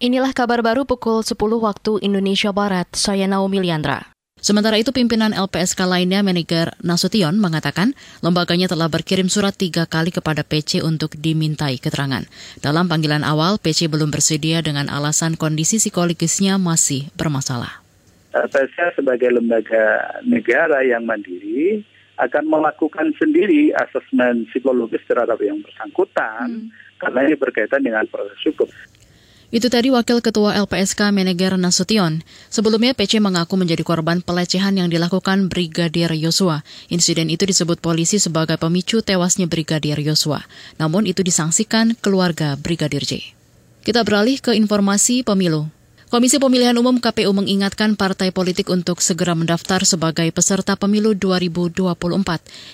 Inilah kabar baru pukul 10 waktu Indonesia Barat. Saya Naomi Liandra. Sementara itu pimpinan LPSK lainnya manager Nasution mengatakan lembaganya telah berkirim surat tiga kali kepada PC untuk dimintai keterangan. Dalam panggilan awal, PC belum bersedia dengan alasan kondisi psikologisnya masih bermasalah. LPSK sebagai lembaga negara yang mandiri akan melakukan sendiri asesmen psikologis terhadap yang bersangkutan hmm. karena ini berkaitan dengan proses hukum. Itu tadi Wakil Ketua LPSK Meneger Nasution. Sebelumnya PC mengaku menjadi korban pelecehan yang dilakukan Brigadir Yosua. Insiden itu disebut polisi sebagai pemicu tewasnya Brigadir Yosua. Namun itu disangsikan keluarga Brigadir J. Kita beralih ke informasi pemilu. Komisi Pemilihan Umum KPU mengingatkan partai politik untuk segera mendaftar sebagai peserta pemilu 2024.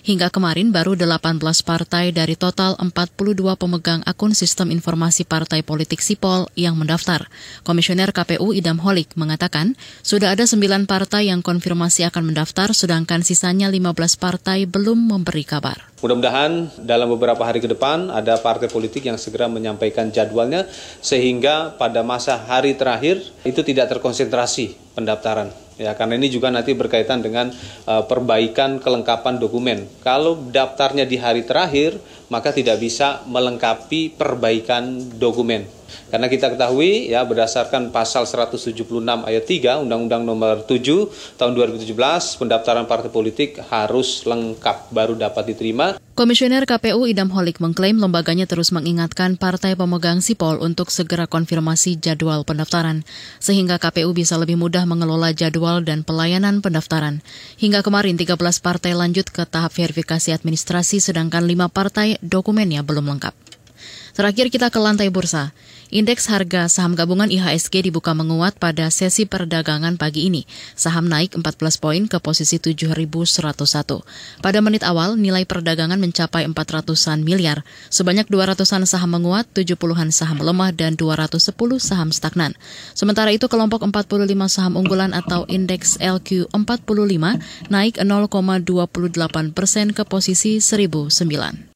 Hingga kemarin baru 18 partai dari total 42 pemegang akun sistem informasi partai politik Sipol yang mendaftar. Komisioner KPU Idam Holik mengatakan sudah ada 9 partai yang konfirmasi akan mendaftar sedangkan sisanya 15 partai belum memberi kabar. Mudah-mudahan dalam beberapa hari ke depan ada partai politik yang segera menyampaikan jadwalnya sehingga pada masa hari terakhir itu tidak terkonsentrasi pendaftaran. Ya, karena ini juga nanti berkaitan dengan uh, perbaikan kelengkapan dokumen. Kalau daftarnya di hari terakhir, maka tidak bisa melengkapi perbaikan dokumen. Karena kita ketahui ya berdasarkan pasal 176 ayat 3 Undang-Undang Nomor 7 tahun 2017 pendaftaran partai politik harus lengkap baru dapat diterima. Komisioner KPU Idam Holik mengklaim lembaganya terus mengingatkan partai pemegang sipol untuk segera konfirmasi jadwal pendaftaran sehingga KPU bisa lebih mudah mengelola jadwal dan pelayanan pendaftaran. Hingga kemarin 13 partai lanjut ke tahap verifikasi administrasi sedangkan 5 partai dokumennya belum lengkap. Terakhir kita ke lantai bursa. Indeks harga saham gabungan IHSG dibuka menguat pada sesi perdagangan pagi ini. Saham naik 14 poin ke posisi 7.101. Pada menit awal, nilai perdagangan mencapai 400-an miliar. Sebanyak 200-an saham menguat, 70-an saham melemah, dan 210 saham stagnan. Sementara itu, kelompok 45 saham unggulan atau indeks LQ45 naik 0,28 persen ke posisi 1009.